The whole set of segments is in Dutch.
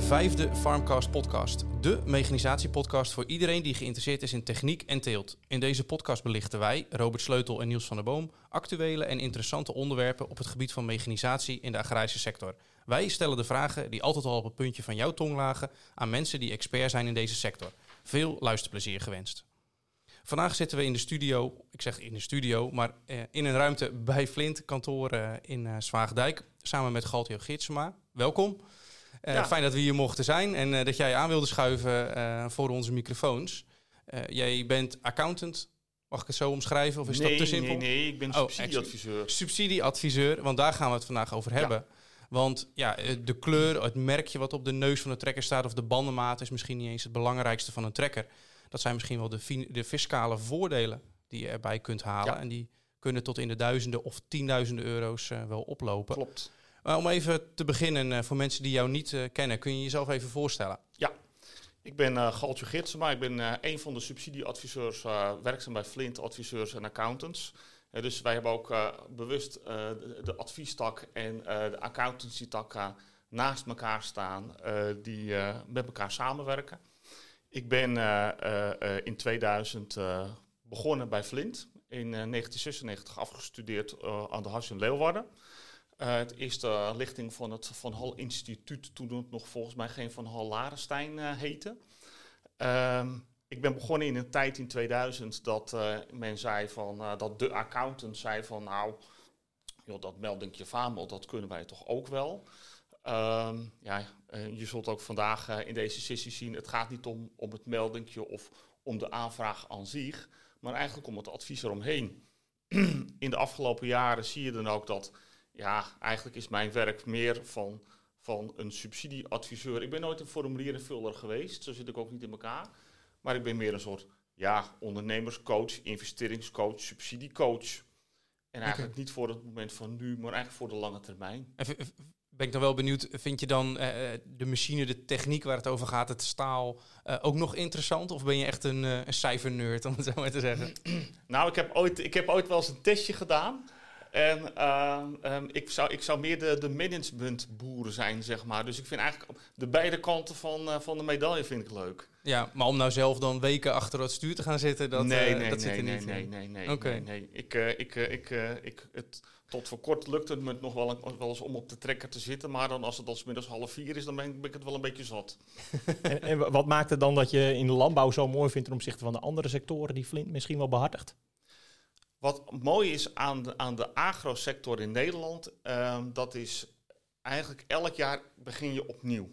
De vijfde Farmcast podcast. De mechanisatiepodcast voor iedereen die geïnteresseerd is in techniek en teelt. In deze podcast belichten wij, Robert Sleutel en Niels van der Boom, actuele en interessante onderwerpen op het gebied van mechanisatie in de agrarische sector. Wij stellen de vragen die altijd al op het puntje van jouw tong lagen aan mensen die expert zijn in deze sector. Veel luisterplezier gewenst. Vandaag zitten we in de studio, ik zeg in de studio, maar eh, in een ruimte bij Flint, kantoor eh, in uh, Zwaagdijk, samen met Galtio Gidsema. Welkom. Ja. Fijn dat we hier mochten zijn en uh, dat jij aan wilde schuiven uh, voor onze microfoons. jij bent accountant, mag ik het zo omschrijven? Of is nee, dat te simpel? Nee, nee, ik ben subsidieadviseur. Oh, subsidieadviseur, want daar gaan we het vandaag over hebben. Ja. Want ja, de kleur, het merkje wat op de neus van de trekker staat of de bandenmaat is misschien niet eens het belangrijkste van een trekker. Dat zijn misschien wel de, de fiscale voordelen die je erbij kunt halen. Ja. En die kunnen tot in de duizenden of tienduizenden euro's wel oplopen. Klopt. Maar om even te beginnen, uh, voor mensen die jou niet uh, kennen, kun je jezelf even voorstellen? Ja, ik ben Galtje Gitsema. Ik ben een van de subsidieadviseurs, werkzaam bij Flint Adviseurs en Accountants. dus wij hebben ook bewust de, de adviestak en de accountancy-tak naast elkaar staan, die met elkaar samenwerken. Ik ben in 2000 begonnen bij Flint, in 1996 afgestudeerd aan de Hars in Leeuwarden. Uh, het eerste lichting van het Van Hal Instituut, toen het nog volgens mij geen Van Hal Larenstein uh, heette. Uh, ik ben begonnen in een tijd in 2000 dat uh, men zei van, dat de accountant zei van nou, joh, dat meldingje VAMEL, dat kunnen wij toch ook wel. Ehm, ja, je zult ook vandaag in deze sessie zien, het gaat niet om, om het meldingje of om de aanvraag aan zich, maar eigenlijk om het advies eromheen. in de afgelopen jaren zie je dan ook dat ja, eigenlijk is mijn werk meer van, van een subsidieadviseur. Ik ben nooit een formulierenvuller geweest, zo zit ik ook niet in elkaar. Maar ik ben meer een soort ja, ondernemerscoach, investeringscoach, subsidiecoach. En eigenlijk okay. niet voor het moment van nu, maar eigenlijk voor de lange termijn. En ben ik dan wel benieuwd, vind je dan uh, de machine, de techniek waar het over gaat, het staal, uh, ook nog interessant? Of ben je echt een, uh, een cijfernerd, om het zo maar te zeggen? nou, ik heb, ooit, ik heb ooit wel eens een testje gedaan. En uh, um, ik, zou, ik zou meer de, de managementboeren zijn, zeg maar. Dus ik vind eigenlijk de beide kanten van, uh, van de medaille vind ik leuk. Ja, maar om nou zelf dan weken achter het stuur te gaan zitten, dat, nee, uh, nee, dat nee, zit er nee, niet nee, in. nee, nee, okay. nee, nee. Ik, ik, ik, ik, ik, het, tot voor kort lukt het me nog wel, een, wel eens om op de trekker te zitten. Maar dan als het als middags half vier is, dan ben ik, ben ik het wel een beetje zat. en, en wat maakt het dan dat je in de landbouw zo mooi vindt ten opzichte van de andere sectoren die Flint misschien wel behartigt? Wat mooi is aan de, aan de agrosector in Nederland, uh, dat is eigenlijk elk jaar begin je opnieuw.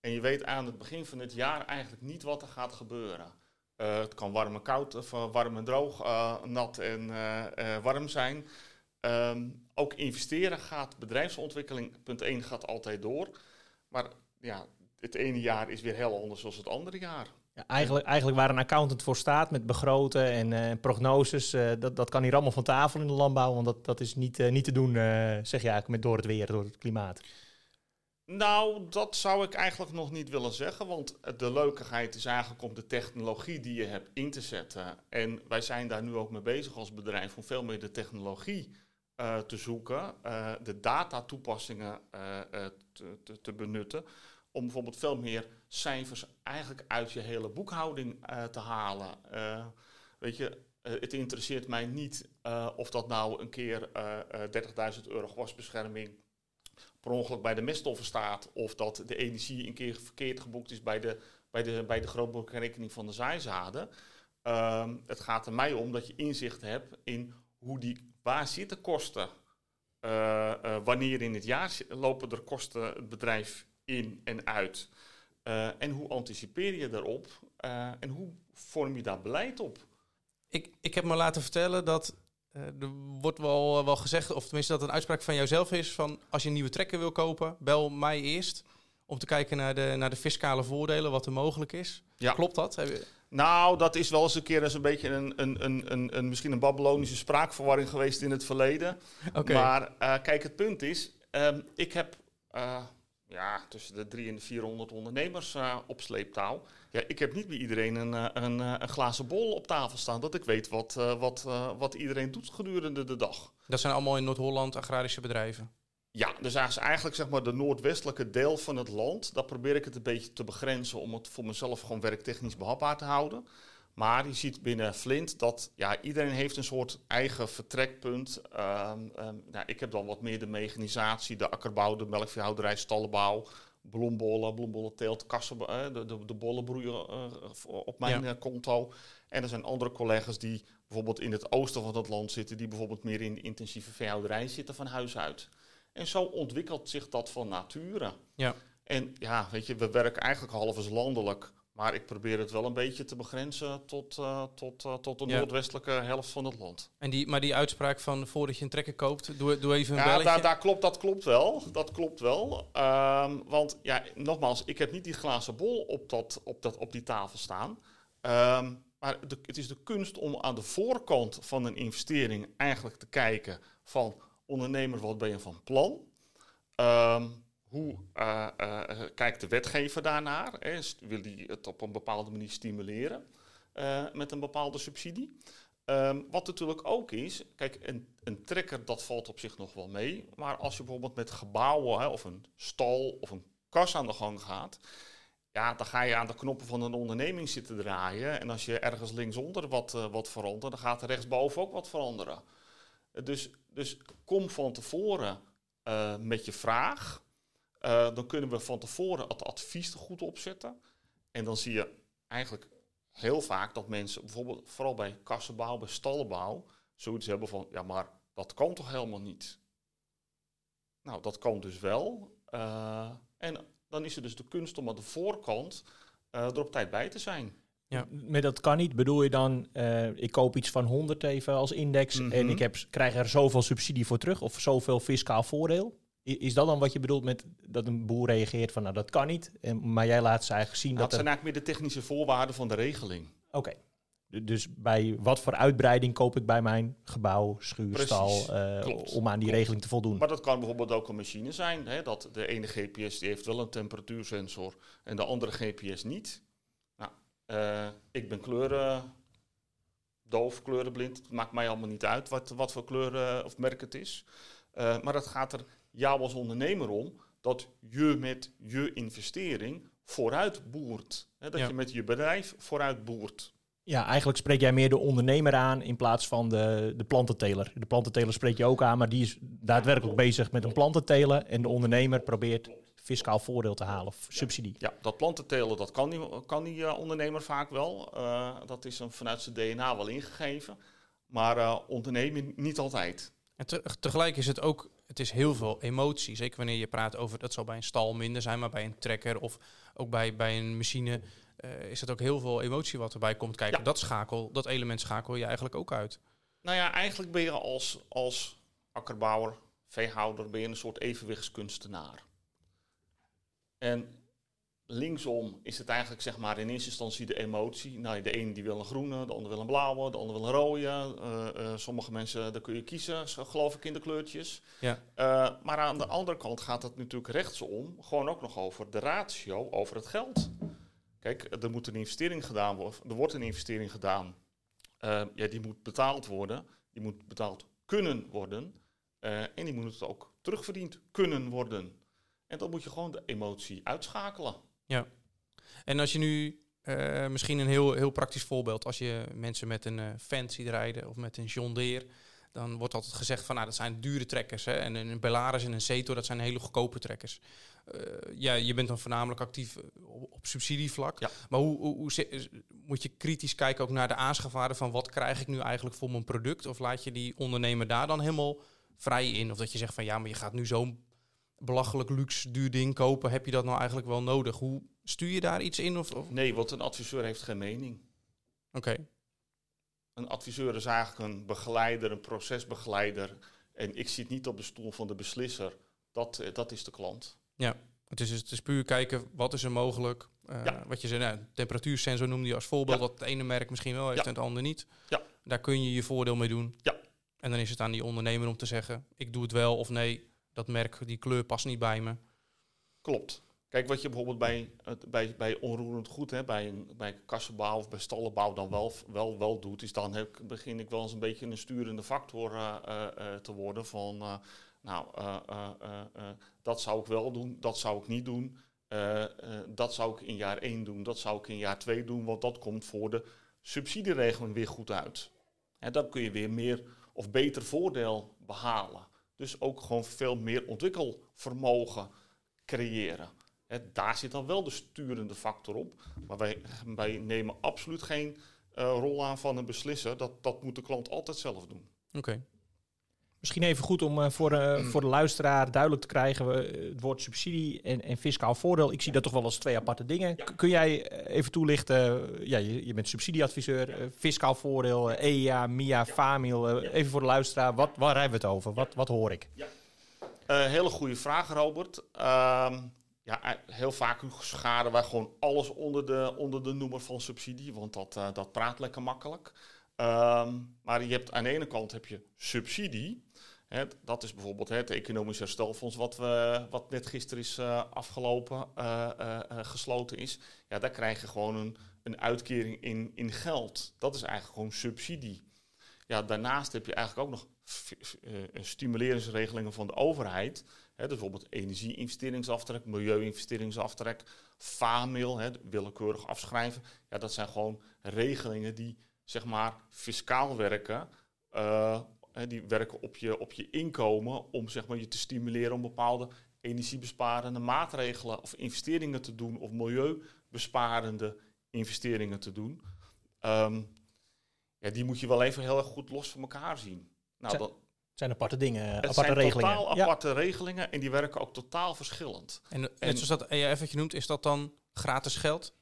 En je weet aan het begin van het jaar eigenlijk niet wat er gaat gebeuren. Uh, het kan warm en koud, of uh, warm en droog, uh, nat en warm zijn. Um, ook investeren gaat, bedrijfsontwikkeling, punt 1, gaat altijd door. Maar ja, het ene jaar is weer heel anders dan het andere jaar. Eigenlijk, eigenlijk waar een accountant voor staat met begroten en uh, prognoses, uh, dat, dat kan hier allemaal van tafel in de landbouw, want dat, dat is niet, uh, niet te doen, zeg je eigenlijk, met door het weer, door het klimaat. Nou, dat zou ik eigenlijk nog niet willen zeggen, want de leukigheid is eigenlijk om de technologie die je hebt in te zetten. En wij zijn daar nu ook mee bezig als bedrijf om veel meer de technologie te zoeken, de datatoepassingen te, te, te benutten om bijvoorbeeld veel meer cijfers eigenlijk uit je hele boekhouding uh, te halen. Uh, weet je, uh, het interesseert mij niet of dat nou een keer 30.000 euro gewasbescherming per ongeluk bij de meststoffen staat, of dat de energie een keer verkeerd geboekt is bij de, bij de, bij de grootboekrekening van de zaaizaden. Ehm, het gaat er mij om dat je inzicht hebt in hoe die, waar zitten kosten. wanneer in het jaar lopen er kosten het bedrijf in en uit? Uh, en hoe anticipeer je daarop? Uh, en hoe vorm je daar beleid op? Ik, ik heb me laten vertellen dat uh, er wordt wel, wel gezegd, of tenminste dat een uitspraak van jouzelf is, van als je een nieuwe trekker wil kopen, bel mij eerst om te kijken naar de, naar de fiscale voordelen, wat er mogelijk is. Ja. Klopt dat? Heb je... Nou, dat is wel eens een keer eens een beetje een, een, een, een, een misschien een Babylonische spraakverwarring geweest in het verleden. Okay. Maar kijk, het punt is, um, ik heb ja, tussen de 300 en de 400 ondernemers uh, op sleeptouw. Ja, ik heb niet bij iedereen een, een, een glazen bol op tafel staan, dat ik weet wat, uh, wat, uh, wat iedereen doet gedurende de dag. Dat zijn allemaal in Noord-Holland agrarische bedrijven? Ja, dus eigenlijk zeg maar de noordwestelijke deel van het land, daar probeer ik het een beetje te begrenzen om het voor mezelf gewoon werktechnisch behapbaar te houden. Maar je ziet binnen Flint dat ja, iedereen heeft een soort eigen vertrekpunt. Um, nou, ik heb dan wat meer de mechanisatie, de akkerbouw, de melkveehouderij, stallenbouw, bloembollen, bloembollen teelt, kassen, uh, de, de, de bollenbroeien uh, op mijn ja. konto. En er zijn andere collega's die bijvoorbeeld in het oosten van het land zitten, die bijvoorbeeld meer in de intensieve veehouderij zitten van huis uit. En zo ontwikkelt zich dat van nature. Ja. En ja, weet je, we werken eigenlijk half eens landelijk. Maar ik probeer het wel een beetje te begrenzen tot, uh, tot, uh, tot de ja. noordwestelijke helft van het land. En die, maar die uitspraak van voordat je een trekker koopt, doe, doe even een ja, daar, daar, klopt, dat klopt wel. Dat klopt wel. Um, want ja, nogmaals, ik heb niet die glazen bol op, dat, op, dat, op die tafel staan. Um, maar de, het is de kunst om aan de voorkant van een investering eigenlijk te kijken van ondernemer, wat ben je van plan? Um, hoe uh, uh, kijkt de wetgever daarnaar? Hè? Wil hij het op een bepaalde manier stimuleren uh, met een bepaalde subsidie? Um, wat natuurlijk ook is, kijk, een, een, trekker dat valt op zich nog wel mee. Maar als je bijvoorbeeld met gebouwen hè, of een stal of een kas aan de gang gaat, ja, dan ga je aan de knoppen van een onderneming zitten draaien. En als je ergens linksonder wat, wat verandert, dan gaat er rechtsboven ook wat veranderen. Dus, dus kom van tevoren met je vraag. Uh, dan kunnen we van tevoren het advies er goed opzetten. En dan zie je eigenlijk heel vaak dat mensen, bijvoorbeeld vooral bij kassenbouw, bij stallenbouw, zoiets hebben van, ja maar dat kan toch helemaal niet? Nou, dat kan dus wel. Uh, en dan is het dus de kunst om aan de voorkant uh, er op tijd bij te zijn. Ja. Met dat kan niet, bedoel je dan, uh, ik koop iets van 100 even als index mm -hmm. en ik heb, krijg er zoveel subsidie voor terug of zoveel fiscaal voordeel? Is dat dan wat je bedoelt met dat een boer reageert van nou dat kan niet, maar jij laat ze eigenlijk zien nou, dat. Het zijn eigenlijk meer de technische voorwaarden van de regeling. Oké. Okay. Dus bij wat voor uitbreiding koop ik bij mijn gebouw, schuur, stal, uh, om aan die Klopt. regeling te voldoen? Maar dat kan bijvoorbeeld ook een machine zijn. Hè, dat de ene GPS die heeft wel een temperatuursensor en de andere GPS niet. Nou, uh, ik ben kleuren doof, kleurenblind. Het maakt mij allemaal niet uit wat, wat voor kleur of merk het is. Uh, maar dat gaat er jou als ondernemer om dat je met je investering vooruit boert. Hè, dat ja. je met je bedrijf vooruit boert. Ja, eigenlijk spreek jij meer de ondernemer aan in plaats van de, de plantenteler. De plantenteler spreek je ook aan, maar die is daadwerkelijk bezig met een plantentelen. En de ondernemer probeert fiscaal voordeel te halen of subsidie. Ja, dat plantentelen dat kan die, kan die uh, ondernemer vaak wel. Uh, dat is hem vanuit zijn DNA wel ingegeven. Maar uh, ondernemen niet altijd. En te, tegelijk is het ook het is heel veel emotie. Zeker wanneer je praat over, dat zal bij een stal minder zijn, maar bij een trekker of ook bij, bij een machine uh, is het ook heel veel emotie wat erbij komt kijken. Ja. Dat schakel, dat element schakel je eigenlijk ook uit. Nou ja, eigenlijk ben je als, als akkerbouwer, veehouder, ben je een soort evenwichtskunstenaar. En linksom is het eigenlijk zeg maar in eerste instantie de emotie. Nou, de ene die wil een groene, de ander wil een blauwe, de ander wil een rode. Uh, uh, sommige mensen, daar kun je kiezen, geloof ik, in de kleurtjes. Ja. Uh, maar aan de andere kant gaat het natuurlijk rechtsom gewoon ook nog over de ratio, over het geld. Kijk, er moet een investering gedaan worden, er wordt een investering gedaan. ja, die moet betaald worden, die moet betaald kunnen worden. en die moet ook terugverdiend kunnen worden. En dan moet je gewoon de emotie uitschakelen. Ja. En als je nu uh, misschien een heel, heel praktisch voorbeeld, als je mensen met een uh, Fendt ziet rijden of met een John Deere, dan wordt altijd gezegd van nou, dat zijn dure trekkers. Hè? En een Bellaris en een Zetor, dat zijn hele goedkope trekkers. Uh, ja, je bent dan voornamelijk actief op, op subsidievlak. Ja. Maar hoe, hoe, hoe, moet je kritisch kijken ook naar de aanschafwaarde van wat krijg ik nu eigenlijk voor mijn product? Of laat je die ondernemer daar dan helemaal vrij in? Of dat je zegt van ja, maar je gaat nu zo'n belachelijk luxe duur ding kopen, heb je dat nou eigenlijk wel nodig? Hoe stuur je daar iets in? Of, of? Nee, want een adviseur heeft geen mening. Oké. Okay. Een adviseur is eigenlijk een begeleider, een procesbegeleider. En ik zit niet op de stoel van de beslisser. Dat, dat is de klant. Ja, het is, het is puur kijken wat is er mogelijk. Uh, ja. Wat je zei, nou, temperatuursensor noemde je als voorbeeld. Ja. Wat het ene merk misschien wel heeft ja. en het andere niet. Ja. Daar kun je je voordeel mee doen. Ja. En dan is het aan die ondernemer om te zeggen, ik doe het wel of nee dat merk, die kleur past niet bij me. Klopt. Kijk, wat je bijvoorbeeld bij, bij, bij onroerend goed, hè, bij, een, bij kassenbouw of bij stallenbouw dan wel, wel, wel doet, is dan begin ik wel eens een beetje een sturende factor uh, uh, te worden van Nou, eh, eh, eh, eh, dat zou ik wel doen, dat zou ik niet doen. Eh, eh, dat zou ik in jaar 1 doen, dat zou ik in jaar 2 doen, want dat komt voor de subsidieregeling weer goed uit. En dan kun je weer meer of beter voordeel behalen. Dus ook gewoon veel meer ontwikkelvermogen creëren. Daar zit dan wel de sturende factor op. Maar wij, wij nemen absoluut geen eh, rol aan van een beslisser. Dat, dat moet de klant altijd zelf doen. Oké. Misschien even goed om eh, voor, eh, voor de luisteraar duidelijk te krijgen. we, eh, het woord subsidie en, en fiscaal voordeel. Ik zie dat toch wel als twee aparte dingen. Kun jij even toelichten? ja, je, je bent subsidieadviseur. fiscaal voordeel, EIA, MIA, FAMIL. Even voor de luisteraar. Wat, waar hebben we het over? Wat, wat hoor ik? Hele goede vraag, Robert. Ehm, ja, heel vaak scharen wij gewoon alles onder de, onder de noemer van subsidie, want dat, dat praat lekker makkelijk. Ehm, maar je hebt, aan de ene kant heb je subsidie. Dat is bijvoorbeeld het economisch herstelfonds wat, we, wat net gisteren is eh, afgelopen, eh, gesloten is. Ja, daar krijg je gewoon een, een uitkering in, in geld. Dat is eigenlijk gewoon subsidie. Ja, daarnaast heb je eigenlijk ook nog stimuleringsregelingen van de overheid. Hè, dus bijvoorbeeld energie-investeringsaftrek, milieu-investeringsaftrek, FAMIL, hè, willekeurig afschrijven. Ja, dat zijn gewoon regelingen die zeg maar fiscaal werken. Eh, hè, die werken op je, op je inkomen om zeg maar, je te stimuleren om bepaalde energiebesparende maatregelen of investeringen te doen of milieubesparende investeringen te doen. Ehm, ja, die moet je wel even heel erg goed los van elkaar zien. Nou, dat, Het zijn aparte dingen, het aparte zijn regelingen. totaal Ja. aparte regelingen en die werken ook totaal verschillend. En, net zoals dat EAF wat je noemt, is dat dan gratis geld?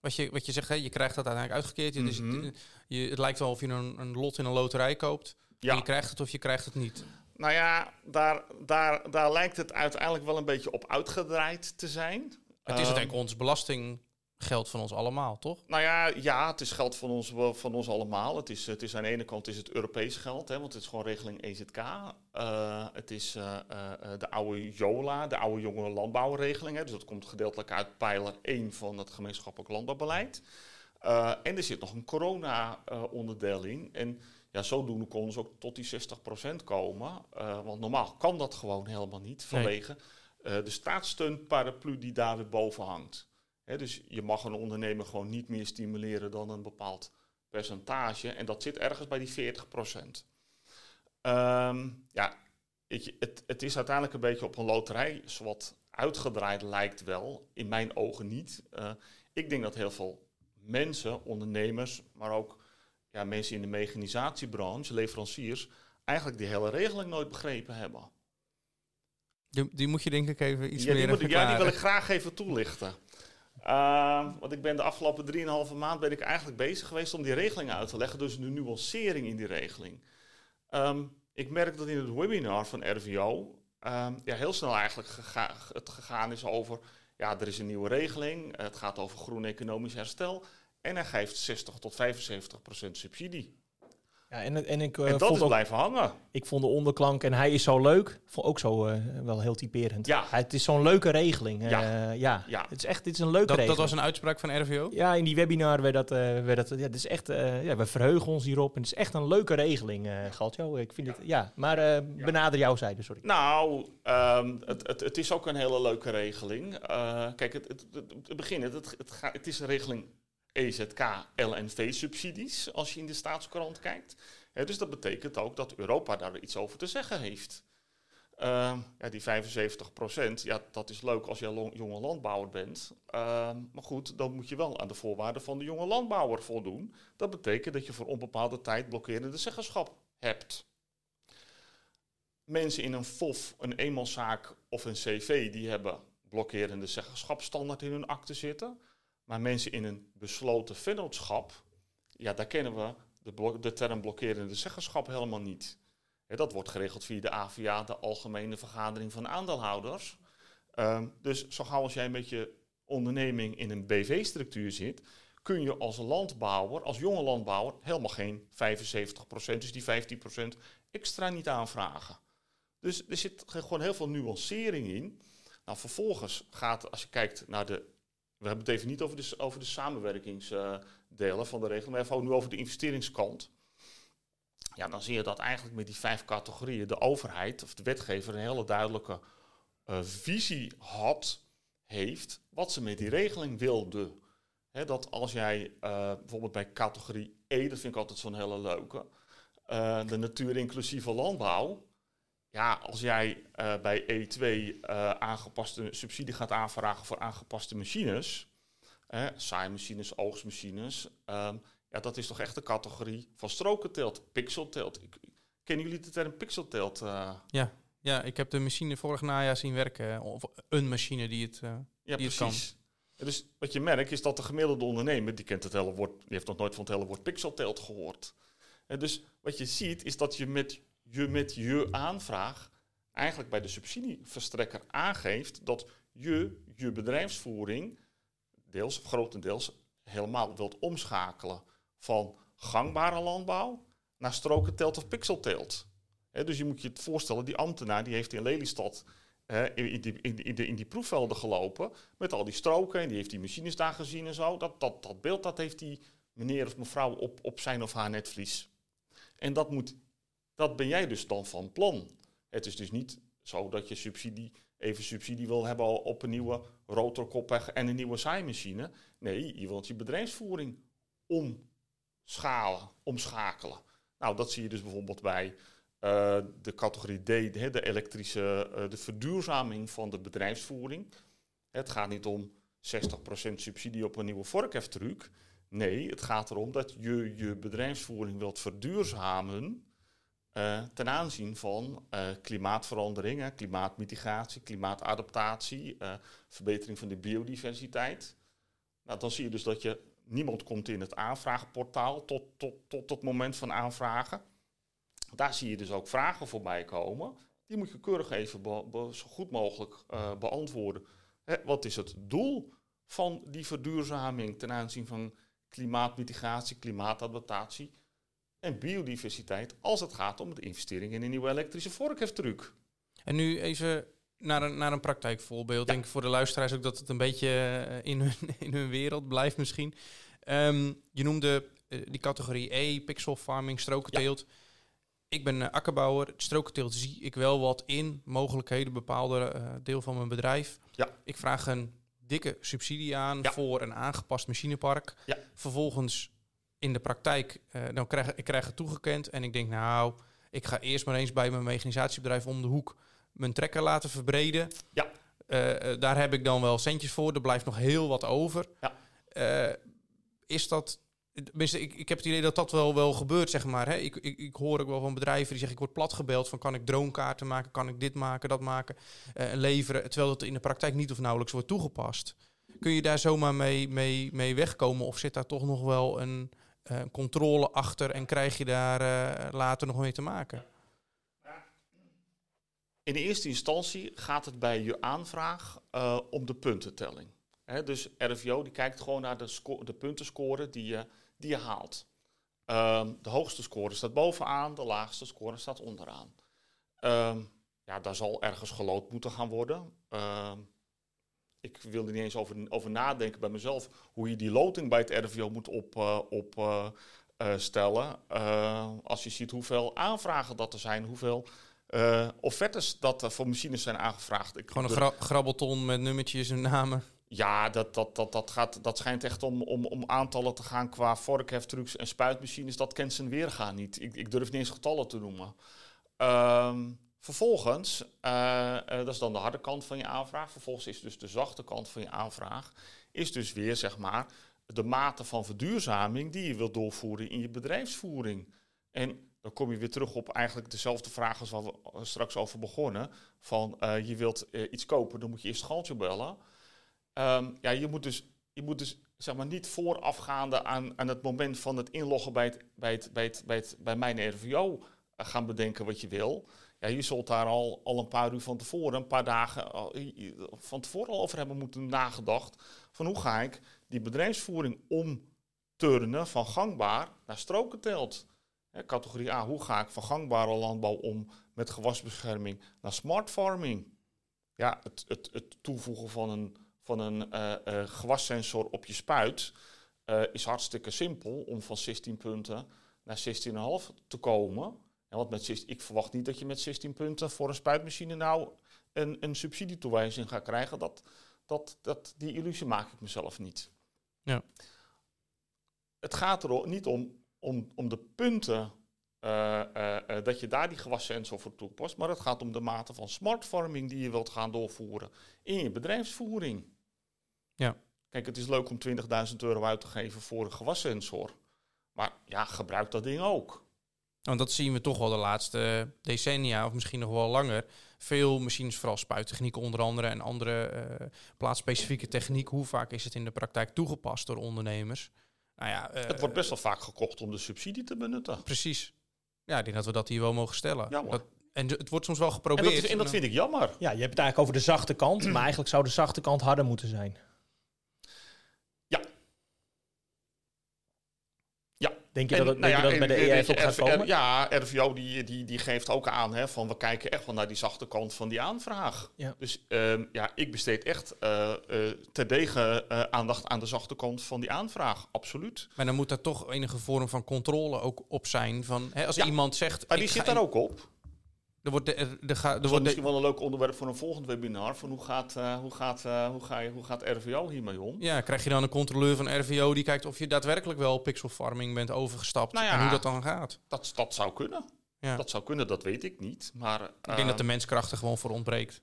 Wat je, wat je zegt, hè, je krijgt dat uiteindelijk uitgekeerd. Het is- Mhm. je, het lijkt wel of je een, een lot in een loterij koopt. Ja. En je krijgt het of je krijgt het niet. Nou ja, daar, daar, daar lijkt het uiteindelijk wel een beetje op uitgedraaid te zijn. Het is Ehm, uiteindelijk ons belastinggeld van ons allemaal, toch? Nou ja, ja, het is geld van ons, van ons allemaal. Het is, het is aan de ene kant is het Europees geld, hè, want het is gewoon regeling EZK. Eh, het is eh, eh, de oude JOLA, de oude jonge landbouwregeling. Hè, dus dat komt gedeeltelijk uit pijler 1 van het gemeenschappelijk landbouwbeleid. En er zit nog een corona-onderdeel in. En ja, zodoende konden ze ook tot die 60% komen. Eh, want normaal kan dat gewoon helemaal niet vanwege eh, de staatssteunparaplu die daar weer boven hangt. Hè, dus je mag een ondernemer gewoon niet meer stimuleren dan een bepaald percentage. En dat zit ergens bij die 40%. Ehm ja, je, het, het is uiteindelijk een beetje op een loterij wat uitgedraaid lijkt wel. In mijn ogen niet. Eh, ik denk dat heel veel mensen, ondernemers, maar ook ja, mensen in de mechanisatiebranche, leveranciers, eigenlijk die hele regeling nooit begrepen hebben. Die, die moet je denk ik even iets Ja, meer moet, ja, die wil ik graag even toelichten. Uh, want ik ben de afgelopen 3,5 maand ben ik eigenlijk bezig geweest om die regeling uit te leggen. Dus de nuancering in die regeling. Ehm, ik merk dat in het webinar van RVO ehm, ja, heel snel eigenlijk gega- het gegaan is over... Ja, er is een nieuwe regeling. Het gaat over groen economisch herstel. En hij geeft 60 tot 75 procent subsidie. Ja, en, en ik, en dat vond is ook, blijven hangen. ik vond de onderklank en hij is zo leuk. Vond ook zo eh, wel heel typerend. Ja. Hij- het is zo'n leuke regeling. eh, Ja. ja. Ja. Het is echt dit is een leuke Dat, regeling. dat was een uitspraak van RVO? Ja, in die webinar werd dat, eh, werd dat ja, het is echt, eh, ja, we verheugen ons hierop. En het is echt een leuke regeling, eh Galtjo. Ik vind het, ja, maar eh, benader jouw zijde, sorry. Nou, ehm, het, het, het is ook een hele leuke regeling. Eh, kijk, het, het, het, het begin, het, het, het, ga- het is een regeling EZK, LNV-subsidies, als je in de staatskrant kijkt. Dus dat betekent ook dat Europa daar iets over te zeggen heeft. Ehm, ja, die 75 procent, ja, dat is leuk als je jonge landbouwer bent. Ehm, maar goed, dan moet je wel aan de voorwaarden van de jonge landbouwer voldoen. Dat betekent dat je voor onbepaalde tijd blokkerende zeggenschap hebt mensen in een FOF, een eenmanszaak of een CV, die hebben blokkerende zeggenschapsstandaard in hun akte zitten. Maar mensen in een besloten vennootschap, ja, daar kennen we de, de term blokkerende zeggenschap helemaal niet. Dat wordt geregeld via de AVA, de Algemene Vergadering van Aandeelhouders. Ehm, dus zo gauw als jij met je onderneming in een BV-structuur zit, kun je als landbouwer, als jonge landbouwer, helemaal geen 75%, dus die 15% extra niet aanvragen. Dus er zit gewoon heel veel nuancering in. Nou, vervolgens gaat, als je kijkt naar de. We hebben het even niet over de, over de samenwerkingsdelen van de regeling, maar even nu over de investeringskant. Ja, dan zie je dat eigenlijk met die vijf categorieën de overheid of de wetgever een hele duidelijke uh, visie had, heeft, wat ze met die regeling wilde. Dat als jij uh, bijvoorbeeld bij categorie E, dat vind ik altijd zo'n hele leuke, uh, de natuur-inclusieve landbouw. Ja, als jij bij E2 aangepaste subsidie gaat aanvragen voor aangepaste machines, saaimachines, oogstmachines, um, ja, dat is toch echt de categorie van strokenteelt, pixelteelt. Kennen jullie de term pixelteelt? Ja. Ja, ik heb de machine vorig najaar zien werken. Of een machine die het, uh, ja, die precies. het kan. Dus wat je merkt is dat de gemiddelde ondernemer, die kent het hele woord, die heeft nog nooit van het hele woord pixelteelt gehoord. En dus wat je ziet is dat je met je, met je aanvraag eigenlijk bij de subsidieverstrekker aangeeft dat je je bedrijfsvoering deels of grotendeels helemaal wilt omschakelen van gangbare landbouw naar strokenteelt of pixelteelt dus je moet je het voorstellen, die ambtenaar die heeft in Lelystad in, die, in, in, in, die proefvelden gelopen met al die stroken en die heeft die machines daar gezien en zo. Dat, dat, dat beeld dat heeft die meneer of mevrouw op, op zijn of haar netvlies. En dat, moet, dat ben jij dus dan van plan. Het is dus niet zo dat je subsidie, even subsidie wil hebben op een nieuwe rotorkoppig en een nieuwe zaaimachine. Nee, je wilt je bedrijfsvoering omschalen, omschakelen. Nou, dat zie je dus bijvoorbeeld bij uh, de categorie D, de, de elektrische, uh, de verduurzaming van de bedrijfsvoering. Het gaat niet om 60% subsidie op een nieuwe vorkheftruc. Nee, het gaat erom dat je je bedrijfsvoering wilt verduurzamen uh, ten aanzien van klimaatveranderingen, klimaatmitigatie, klimaatadaptatie, verbetering van de biodiversiteit. Nou, dan zie je dus dat je niemand komt in het aanvraagportaal tot, tot, tot het moment van aanvragen. Daar zie je dus ook vragen voorbij komen. Die moet je keurig even zo goed mogelijk uh, beantwoorden. Hè, wat is het doel van die verduurzaming ten aanzien van klimaatmitigatie, klimaatadaptatie en biodiversiteit als het gaat om de investering in een nieuwe elektrische vorkheftruc. En nu even naar een, naar een praktijkvoorbeeld. Ja. Denk voor de luisteraars ook dat het een beetje eh, in hun, in hun wereld blijft misschien. Um, je noemde uh, die categorie E, pixel farming, strokenteelt. Ja ik ben uh, akkerbouwer. Strokenteelt zie ik wel wat in. Mogelijkheden, bepaalde uh, deel van mijn bedrijf. Ja. Ik vraag een dikke subsidie aan voor een aangepast machinepark. Ja. Vervolgens in de praktijk, uh, dan krijg ik krijg het toegekend. En ik denk, nou, ik ga eerst maar eens bij mijn mechanisatiebedrijf om de hoek mijn trekker laten verbreden. Ja. daar heb ik dan wel centjes voor. Er blijft nog heel wat over. Ja. is dat ik, ik heb het idee dat dat wel, wel gebeurt, zeg maar. Hè? Ik, ik, ik hoor ook wel van bedrijven die zeggen... ik word platgebeld van kan ik droomkaarten maken... kan ik dit maken, dat maken, leveren... terwijl dat in de praktijk niet of nauwelijks wordt toegepast. Kun je daar zomaar mee, mee, mee wegkomen... of zit daar toch nog wel een uh, controle achter... en krijg je daar uh, later nog mee te maken? In de eerste instantie gaat het bij je aanvraag om de puntentelling. Dus RVO die kijkt gewoon naar de, puntenscore die je die je haalt. Um, de hoogste score staat bovenaan, de laagste score staat onderaan. Um, ja, daar zal ergens gelood moeten gaan worden. Um, ik wil er niet eens over, over nadenken bij mezelf hoe je die loting bij het RVO moet opstellen. Op, uh, uh, als je ziet hoeveel aanvragen dat er zijn, hoeveel offertes dat er voor machines zijn aangevraagd. Ik Gewoon een gra grabbelton met nummertjes en namen. Ja, dat, dat, dat, dat, gaat, dat schijnt echt om, om, om aantallen te gaan qua vorkheftrucs en spuitmachines. Dat kent zijn weergaan niet. Ik, ik durf niet eens getallen te noemen. Um, vervolgens, uh, uh, dat is dan de harde kant van je aanvraag. Vervolgens is dus de zachte kant van je aanvraag. Is dus weer, zeg maar, de mate van verduurzaming die je wilt doorvoeren in je bedrijfsvoering. En dan kom je weer terug op eigenlijk dezelfde vraag als waar we straks over begonnen. Van je wilt iets kopen, dan moet je eerst Galtje bellen. Um, ja, je moet dus, je moet dus zeg maar, niet voorafgaande aan, aan het moment van het inloggen bij, bij, het, bij, het, bij, bij mijn RVO gaan bedenken wat je wil. Ja, je zult daar al, al een paar uur van tevoren, een paar dagen van tevoren al over hebben moeten nagedacht. Van hoe ga ik die bedrijfsvoering omturnen van gangbaar naar strokentelt. categorie A, hoe ga ik van gangbare landbouw om met gewasbescherming naar smart farming? Ja, het, het, het toevoegen van een van een uh, uh, gewassensor op je spuit uh, is hartstikke simpel om van 16 punten naar 16,5 te komen. Ja, want met, 16 ik verwacht niet dat je met 16 punten voor een spuitmachine nou een, een subsidietoewijzing gaat krijgen. Dat, dat, dat, die illusie maak ik mezelf niet. Ja. Het gaat er niet om, om, om de punten eh, eh, eh, dat je daar die gewassensor voor toepast, maar het gaat om de mate van smart farming die je wilt gaan doorvoeren in je bedrijfsvoering. Ja. Kijk, het is leuk om 20.000 euro uit te geven voor een gewassensor. Maar ja, gebruik dat ding ook. Want dat zien we toch wel de laatste decennia, of misschien nog wel langer. Veel machines, vooral spuittechnieken onder andere en andere uh, plaatsspecifieke techniek. Hoe vaak is het in de praktijk toegepast door ondernemers? Nou ja, uh, het wordt best wel vaak gekocht om de subsidie te benutten. Precies. Ja, ik denk dat we dat hier wel mogen stellen. Ja, dat, en het wordt soms wel geprobeerd. En dat, en dat vind ik jammer. Ja, je hebt het eigenlijk over de zachte kant, maar eigenlijk zou de zachte kant harder moeten zijn. Ja. Ja. Denk je en, dat, het, nou ja, dat bij de EIF ook gaat komen? ja, RVO die, die, die geeft ook aan hè, van we kijken echt wel naar die zachte kant van die aanvraag. Ja. Dus um, ja, ik besteed echt uh, uh, terdege uh, aandacht aan de zachte kant van die aanvraag, absoluut. Maar dan moet er toch enige vorm van controle ook op zijn. Van, hè, als ja, iemand zegt... Maar die zit daar ook op. Er wordt de, er, ga, er dat wordt misschien wel een leuk onderwerp voor een volgend webinar. Van hoe gaat, uh, hoe gaat, uh, hoe ga je, hoe gaat RVO hiermee om? Ja, krijg je dan een controleur van RVO die kijkt of je daadwerkelijk wel pixel farming bent overgestapt nou ja, en hoe dat dan gaat? Dat, dat zou kunnen. Ja. Dat zou kunnen, dat weet ik niet. Maar, uh, ik denk dat de menskracht er gewoon voor ontbreekt.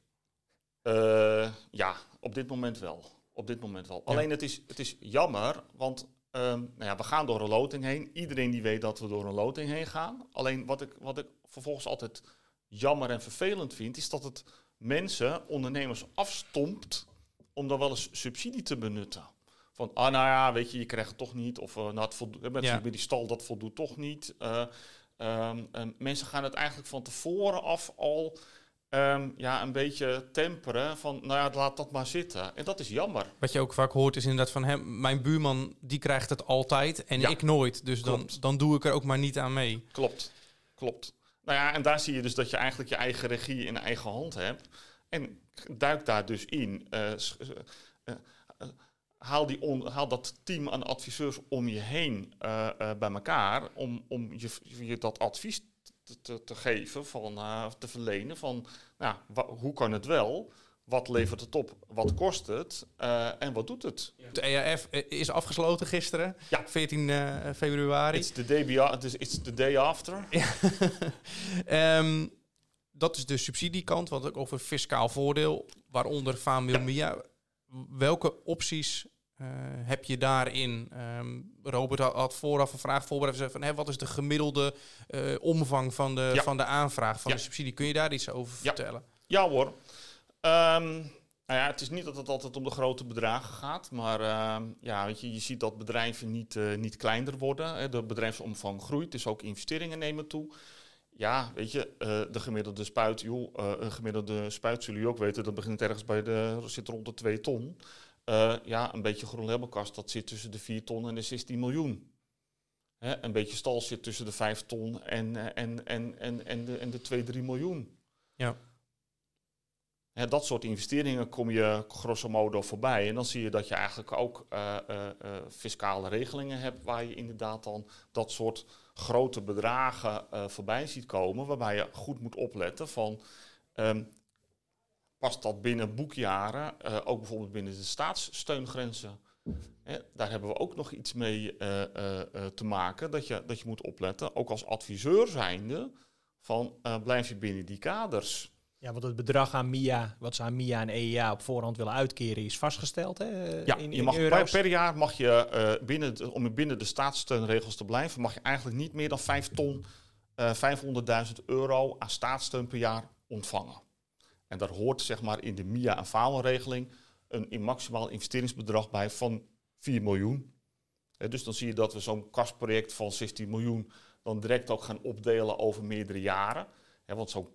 ja, op dit moment wel. Op dit moment wel. Ja. Alleen het is, het is jammer, want um, nou ja, we gaan door een loting heen. Iedereen die weet dat we door een loting heen gaan. Alleen wat ik, wat ik vervolgens altijd jammer en vervelend vind, is dat het mensen, ondernemers, afstompt om dan wel eens subsidie te benutten. Van, ah nou ja, weet je, je krijgt het toch niet. Of uh, nou, het voldoet, met, ja. die stal, dat voldoet toch niet. Uh, um, um, mensen gaan het eigenlijk van tevoren af al um, ja, een beetje temperen. Van, nou ja, laat dat maar zitten. En dat is jammer. Wat je ook vaak hoort is inderdaad van, hè, mijn buurman die krijgt het altijd en Ja. ik nooit. Dus dan, dan doe ik er ook maar niet aan mee. Klopt, klopt. Nou ja, en daar zie je dus dat je eigenlijk je eigen regie in eigen hand hebt. En duik daar dus in. Eh, eh, eh, haal, die haal dat team aan adviseurs om je heen bij elkaar. Om, om je, je dat advies te, te, te geven, van, te verlenen. Van nou, hoe kan het wel? Wat levert het op? Wat kost het? Eh, en wat doet het? De EAF eh, is afgesloten gisteren, Ja. 14 eh, februari. It's the day, beyond, it's, it's the day after. Ehm, dat is de subsidiekant, wat ook over fiscaal voordeel, waaronder Famil Mia. Welke opties heb je daarin? Ehm, Robert had, vooraf een vraag voorbereid. Van, wat is de gemiddelde omvang van de, Ja. van de aanvraag van de subsidie? Kun je daar iets over vertellen? Ja hoor. Ehm, nou ja, het is niet dat het altijd om de grote bedragen gaat, maar ehm, ja, weet je, je ziet dat bedrijven niet, eh, niet kleiner worden. Hè. De bedrijfsomvang groeit, dus ook investeringen nemen toe. Ja, weet je, eh, de gemiddelde spuit, joh, eh, een gemiddelde spuit zullen jullie ook weten, dat begint ergens bij de, zit rond de 2 ton. Ja, een beetje groen dat zit tussen de 4 ton en de 16 miljoen. Hè, een beetje stal zit tussen de 5 ton en, en, en, en, en, de, en de 2, 3 miljoen. Ja. Dat soort investeringen kom je grosso modo voorbij. En dan zie je dat je eigenlijk ook eh, eh, eh, fiscale regelingen hebt waar je inderdaad dan dat soort grote bedragen voorbij ziet komen. Waarbij je goed moet opletten van ehm, past dat binnen boekjaren, ook bijvoorbeeld binnen de staatssteungrenzen. Daar hebben we ook nog iets mee te maken. Dat je, dat je moet opletten, ook als adviseur zijnde, van blijf je binnen die kaders. Ja, want het bedrag aan MIA, wat ze aan MIA en EIA op voorhand willen uitkeren, is vastgesteld. Hè, Ja, in, je in mag per, euro's. per jaar mag je, eh, binnen de, om binnen de staatssteunregels te blijven, mag je eigenlijk niet meer dan 5 ton, eh 500.000 euro aan staatssteun per jaar ontvangen. En daar hoort zeg maar in de MIA- en FAO-regeling een in maximaal investeringsbedrag bij van 4 miljoen. Eh, dus dan zie je dat we zo'n kasproject van 16 miljoen dan direct ook gaan opdelen over meerdere jaren. Hè, want zo'n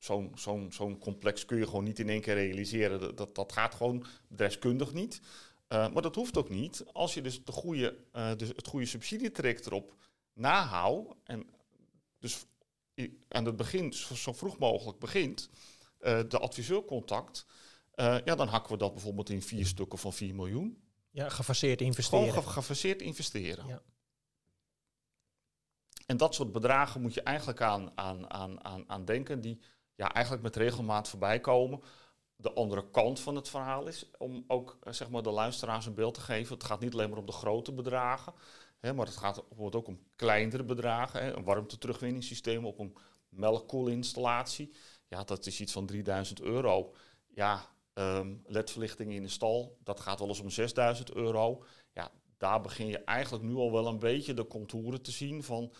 zo'n zo'n zo'n complex kun je gewoon niet in één keer realiseren. Dat, dat, dat gaat gewoon bedrijfskundig niet. Uh, maar dat hoeft ook niet. Als je dus, de goede, uh, dus het goede subsidietraject erop nahoudt. En dus aan het begin, zo, zo vroeg mogelijk begint, uh, de adviseurcontact. Ja, dan hakken we dat bijvoorbeeld in vier stukken van 4 miljoen. Ja, gefaseerd investeren. Gewoon ge- gefaseerd investeren. Ja. En dat soort bedragen moet je eigenlijk aan, aan, aan, aan, aan denken, die ja, eigenlijk met regelmaat voorbij komen. De andere kant van het verhaal is om ook eh, zeg maar, de luisteraars een beeld te geven. Het gaat niet alleen maar om de grote bedragen, hè, maar het gaat bijvoorbeeld ook om kleinere bedragen. Hè, een warmte-terugwinningssysteem op een melkkoelinstallatie. Ja, dat is iets van 3000 euro. Ja, ehm, ledverlichting in de stal, dat gaat wel eens om 6000 euro. Ja, daar begin je eigenlijk nu al wel een beetje de contouren te zien van...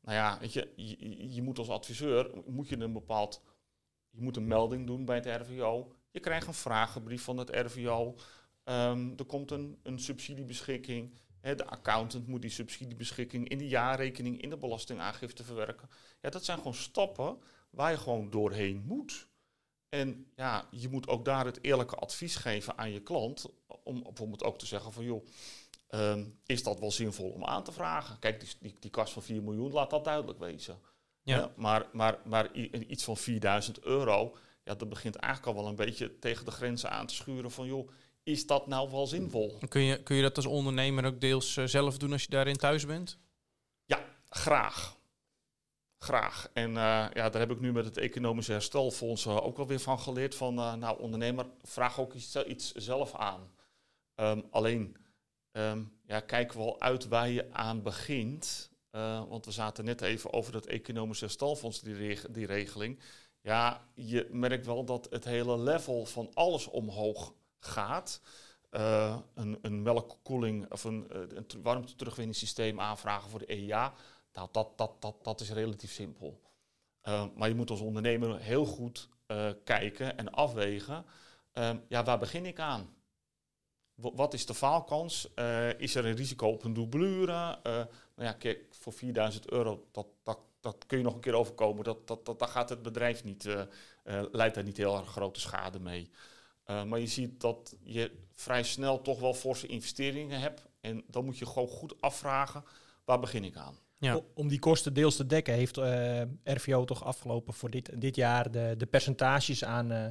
Nou ja, weet je, je, je moet als adviseur, moet je een bepaald... Je moet een melding doen bij het RVO. Je krijgt een vragenbrief van het RVO. Ehm, er komt een, subsidiebeschikking. De accountant moet die subsidiebeschikking in de jaarrekening, in de belastingaangifte verwerken. Ja, dat zijn gewoon stappen waar je gewoon doorheen moet. En ja, je moet ook daar het eerlijke advies geven aan je klant. Om bijvoorbeeld ook te zeggen van joh, ehm, is dat wel zinvol om aan te vragen? Kijk, die, die, die kast van 4 miljoen laat dat duidelijk wezen. Ja. maar, maar, maar iets van 4000 euro, ja, dat begint eigenlijk al wel een beetje tegen de grenzen aan te schuren van joh, is dat nou wel zinvol? Kun je, kun je dat als ondernemer ook deels uh, zelf doen als je daarin thuis bent? Ja, graag. Graag. En uh, ja, daar heb ik nu met het Economische Herstelfonds uh, ook wel weer van geleerd. Van, nou, ondernemer, vraag ook iets, iets zelf aan. Um, alleen, um, ja, kijk wel uit waar je aan begint. Want we zaten net even over dat Economische Herstelfonds, die, die regeling. Ja, je merkt wel dat het hele level van alles omhoog gaat. Uh, een, een melkkoeling of een, een warmte-terugwinningssysteem aanvragen voor de EIA. Nou, dat, dat, dat, dat is relatief simpel. Maar je moet als ondernemer heel goed kijken en afwegen. ja, waar begin ik aan? Wat is de faalkans? is er een risico op een doublure? nou ja, kijk, voor 4000 euro, dat, dat, dat kun je nog een keer overkomen. Dat, dat, dat, daar gaat het bedrijf niet, leidt daar niet heel erg grote schade mee. Uh, maar je ziet dat je vrij snel toch wel forse investeringen hebt. En dan moet je gewoon goed afvragen, waar begin ik aan? Ja. Om die kosten deels te dekken heeft uh, RVO toch afgelopen voor dit, dit jaar de, de percentages aan, uh,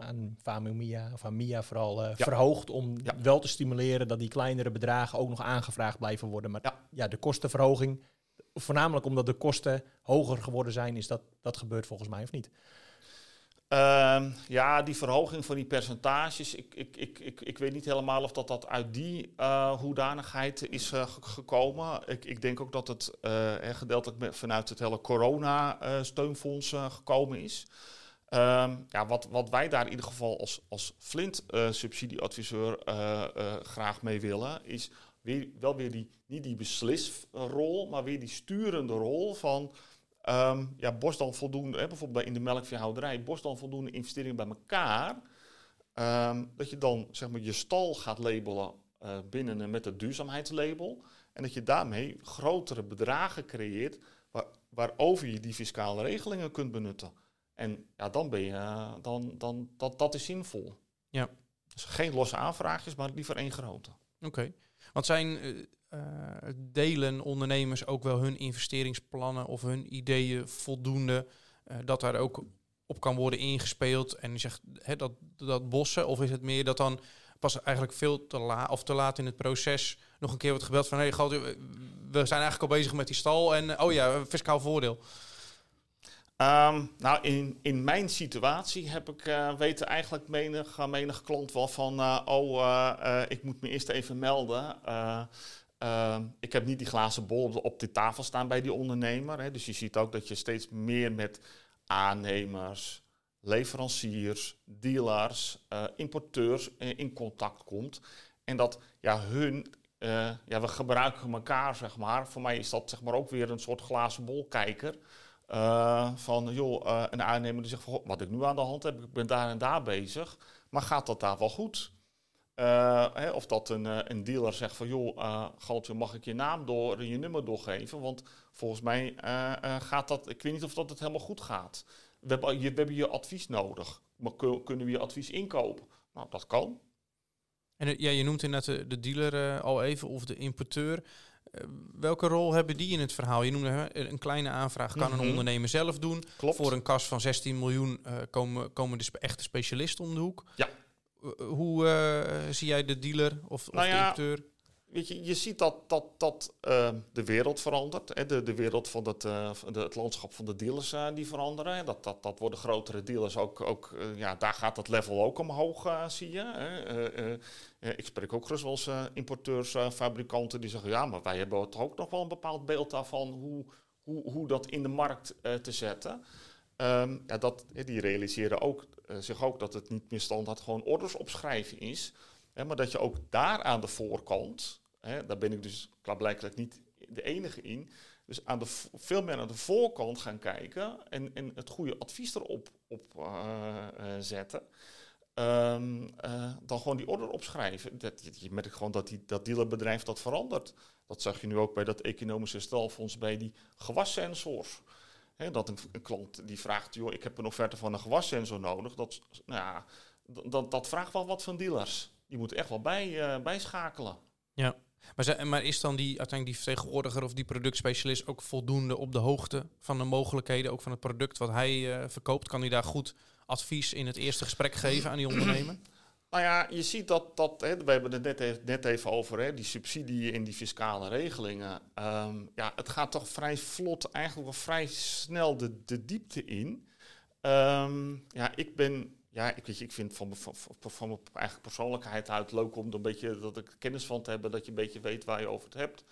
aan Famimia, of aan MIA vooral, ja. verhoogd. Om ja. wel te stimuleren dat die kleinere bedragen ook nog aangevraagd blijven worden. Maar ja, ja de kostenverhoging, voornamelijk omdat de kosten hoger geworden zijn, is dat, dat gebeurt volgens mij of niet? Uh, ja, die verhoging van die percentages, ik, ik, ik, ik, ik weet niet helemaal of dat, dat uit die uh, hoedanigheid is uh, gekomen. Ik, ik denk ook dat het gedeeltelijk vanuit het hele corona-steunfonds gekomen is. Um, ja, wat, wat wij daar in ieder geval als, als Flint-subsidieadviseur graag mee willen, is weer, wel weer die, niet die beslisrol, maar weer die sturende rol van Um, ja, borst dan voldoende, hè, bijvoorbeeld in de melkveehouderij, borst dan voldoende investeringen bij elkaar. Um, dat je dan zeg maar, je stal gaat labelen binnen met het duurzaamheidslabel. En dat je daarmee grotere bedragen creëert waar, waarover je die fiscale regelingen kunt benutten. En ja, dan ben je, uh, dan, dan, dat, dat is zinvol. Ja. Dus geen losse aanvraagjes, maar liever één grote. Oké. Okay. Want zijn, uh, uh, delen ondernemers ook wel hun investeringsplannen of hun ideeën voldoende uh, dat daar ook op kan worden ingespeeld en je zegt hè, dat, dat bossen of is het meer dat dan pas eigenlijk veel te laat of te laat in het proces nog een keer wordt gebeld van hé hey, we zijn eigenlijk al bezig met die stal en oh ja fiscaal voordeel Um, nou, in, in mijn situatie heb ik uh, weten eigenlijk menig, menig klant wel van... Uh, oh, ik moet me eerst even melden. Ehm, ik heb niet die glazen bol op op de tafel staan bij die ondernemer. Hè. Dus je ziet ook dat je steeds meer met aannemers, leveranciers, dealers, importeurs in contact komt. En dat ja, hun ja, we gebruiken elkaar, zeg maar. Voor mij is dat zeg maar, ook weer een soort glazen bol kijker. Uh, van, joh, uh, een aannemer die zegt van, wat ik nu aan de hand heb, ik ben daar en daar bezig, maar gaat dat daar wel goed? Uh, hè, of dat een, een dealer zegt van, joh, Galtje, mag ik je naam door en je nummer doorgeven? Want volgens mij gaat dat, ik weet niet of dat het helemaal goed gaat. We hebben je, hebben je advies nodig, maar kunnen we je advies inkopen? Nou, dat kan. En ja, je noemt inderdaad de, de dealer al even, of de importeur. Eh, welke rol hebben die in het verhaal? Je noemde een kleine aanvraag kan een mhm. ondernemer zelf doen. Klopt. Voor een kas van 16 miljoen uh, komen, komen de echte specialisten om de hoek. Ja. Uh, hoe zie jij de dealer of, nou of de importeur? Weet je, je ziet dat, dat, dat uh, de wereld verandert. Hè? De, de wereld van het, uh, de, het landschap van de dealers uh, die veranderen. Dat, dat, dat worden grotere dealers ook. ook ja, daar gaat het level ook omhoog, zie je. Hè? ik spreek ook gerust wel importeurs, fabrikanten die zeggen... ja, maar wij hebben toch ook nog wel een bepaald beeld daarvan... hoe, hoe, hoe dat in de markt te zetten. Um, ja, dat, die realiseren ook, zich ook dat het niet meer standaard gewoon orders opschrijven is... Maar dat je ook daar aan de voorkant Hè, daar ben ik dus klaarblijkelijk niet de enige in. Dus aan de, veel meer aan de voorkant gaan kijken en, en het goede advies erop op, uh, zetten. Um, uh, dan gewoon die order opschrijven. Dat, je merkt gewoon dat die, dat dealerbedrijf dat verandert. Dat zag je nu ook bij dat economische stelfonds bij die gewassensors. Dat een, klant die vraagt, joh, ik heb een offerte van een gewassensor nodig. Dat, nou ja, dat, dat vraagt wel wat van dealers. Die moeten echt wel bij, bijschakelen. Ja. Maar, maar, is dan die, uiteindelijk die vertegenwoordiger of die productspecialist ook voldoende op de hoogte van de mogelijkheden, ook van het product wat hij uh, verkoopt? Kan hij daar goed advies in het eerste gesprek geven aan die ondernemer? Nou ja, je ziet dat, dat hè, we hebben het net even, over, hè, die subsidie en die fiscale regelingen. Um, ja, het gaat toch vrij vlot, eigenlijk wel vrij snel de, de diepte in. Um, ja, ik ben ja, ik, weet ik vind van, van, mijn eigen persoonlijkheid uit leuk om er een beetje dat ik kennis van te hebben, dat je een beetje weet waar je over het hebt.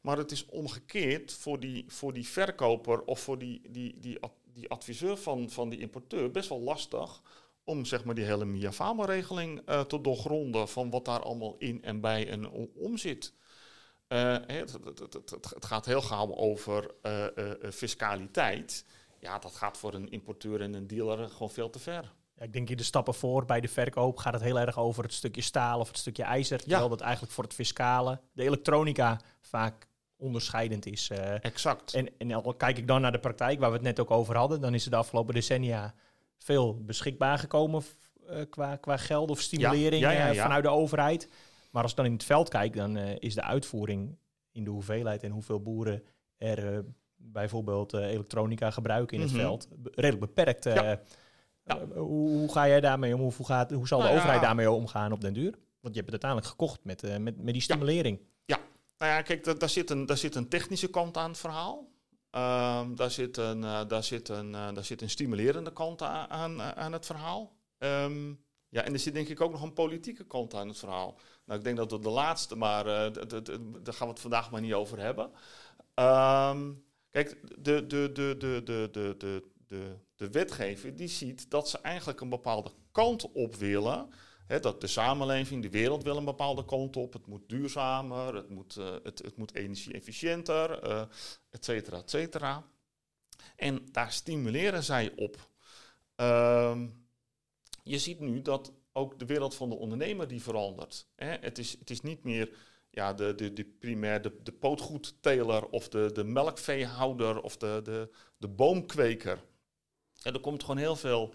Maar het is omgekeerd voor die, voor die verkoper of voor die, die, die, die adviseur van, van die importeur best wel lastig om zeg maar die hele MIA-FAMA-regeling uh, te doorgronden van wat daar allemaal in en bij en om zit. Uh, het, gaat heel gauw over uh, fiscaliteit. Ja, dat gaat voor een importeur en een dealer gewoon veel te ver. Ik denk in de stappen voor bij de verkoop gaat het heel erg over het stukje staal of het stukje ijzer. Terwijl dat eigenlijk voor het fiscale, de elektronica vaak onderscheidend is. Uh, exact. En, en al kijk ik dan naar de praktijk waar we het net ook over hadden, dan is er de afgelopen decennia veel beschikbaar gekomen uh, qua, qua geld of stimulering ja, ja, ja, vanuit de overheid. Maar als ik dan in het veld kijk, dan is de uitvoering in de hoeveelheid en hoeveel boeren er bijvoorbeeld elektronica gebruiken in het mhm. veld redelijk beperkt. Ja. Eh, hoe, hoe, ga jij daarmee om? Hoe, gaat, hoe zal de nou overheid daarmee omgaan op den duur? Want je hebt het uiteindelijk gekocht met, uh, met, met die stimulering. Ja, nou ja, kijk, daar, zit een, daar zit een technische kant aan het verhaal. Um, daar, zit een, uh, daar, zit een, uh, daar zit een stimulerende kant aan, aan, aan het verhaal. Um, ja, en er zit denk ik ook nog een politieke kant aan het verhaal. Nou, ik denk dat we de laatste, maar daar gaan we het vandaag maar niet over hebben. Um, kijk, de, de, de, de, de, de, de, de, de wetgever die ziet dat ze eigenlijk een bepaalde kant op willen. dat de samenleving, de wereld wil een bepaalde kant op. Het moet duurzamer, het moet, uh, het, het moet energie-efficiënter, uh, et cetera, et cetera. En daar stimuleren zij op. Uh, je ziet nu dat ook de wereld van de ondernemer die verandert. Het, is, het is niet meer ja, de, de, de primair de, de pootgoedteler of de, de melkveehouder of de, de, de boomkweker er komt gewoon heel veel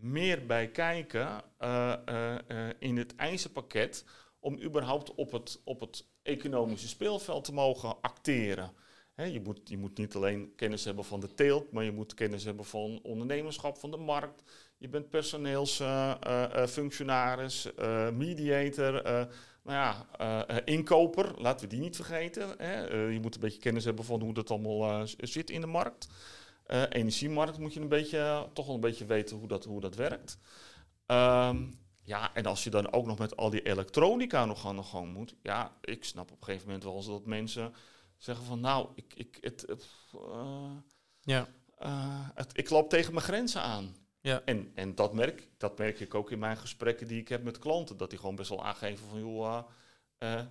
meer bij kijken uh, uh, in het eisenpakket om überhaupt op het, op het economische speelveld te mogen acteren. je, moet, je moet niet alleen kennis hebben van de teelt, maar je moet kennis hebben van ondernemerschap, van de markt. Je bent personeelsfunctionaris, mediator, nou ja, inkoper, laten we die niet vergeten. Je moet een beetje kennis hebben van hoe dat allemaal zit in de markt. Uh, energiemarkt moet je een beetje, toch wel een beetje weten hoe dat, hoe dat werkt. Um, ja, en als je dan ook nog met al die elektronica nog aan de gang moet. Ja, ik snap op een gegeven moment wel eens dat mensen zeggen van nou, ik, ik, het, uh, ja. Uh, het, ik loop tegen mijn grenzen aan. Ja. En, en dat, merk, dat merk ik ook in mijn gesprekken die ik heb met klanten. Dat die gewoon best wel aangeven van joh,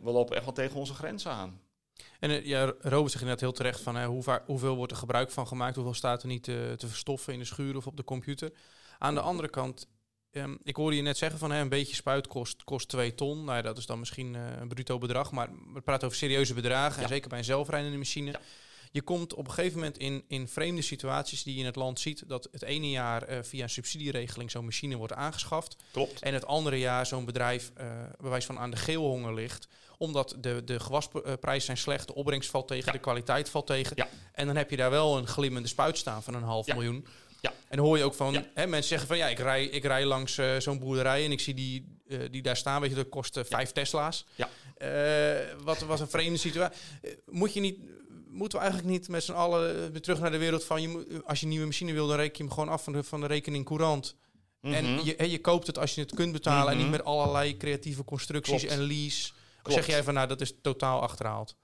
we lopen echt wel tegen onze grenzen aan. En uh, ja, Robert zegt inderdaad heel terecht van hoe vaak, hoeveel wordt er gebruik van gemaakt, hoeveel staat er niet te, te verstoffen in de schuur of op de computer. Aan de andere kant, um, ik hoorde je net zeggen van een beetje spuit kost, kost 2 ton. Nou ja, dat is dan misschien uh, een bruto bedrag, maar we praten over serieuze bedragen. En zeker bij een zelfrijdende machine. Ja. Je komt op een gegeven moment in, in vreemde situaties die je in het land ziet. Dat het ene jaar uh, via een subsidieregeling zo'n machine wordt aangeschaft. Klopt. En het andere jaar zo'n bedrijf uh, bewijs van aan de geelhonger ligt. Omdat de, de gewasprijzen zijn slecht, de opbrengst valt tegen, de kwaliteit valt tegen. Ja. En dan heb je daar wel een glimmende spuit staan van een half miljoen. Ja. En dan hoor je ook van hè, mensen zeggen van ja, ik rij, ik rij langs uh, zo'n boerderij en ik zie die, uh, die daar staan, weet je, dat kost uh, vijf Tesla's. Ja. eh, wat was een vreemde situatie. Eh, moet je niet, moeten we eigenlijk niet met z'n allen weer terug naar de wereld van... Je moet, als je een nieuwe machine wil, dan reken je hem gewoon af van de, van de rekening courant. En Mhm. je, je koopt het als je het kunt betalen... en Mhm. niet met allerlei creatieve constructies Klopt. en lease. Of zeg jij van, nou, dat is totaal achterhaald?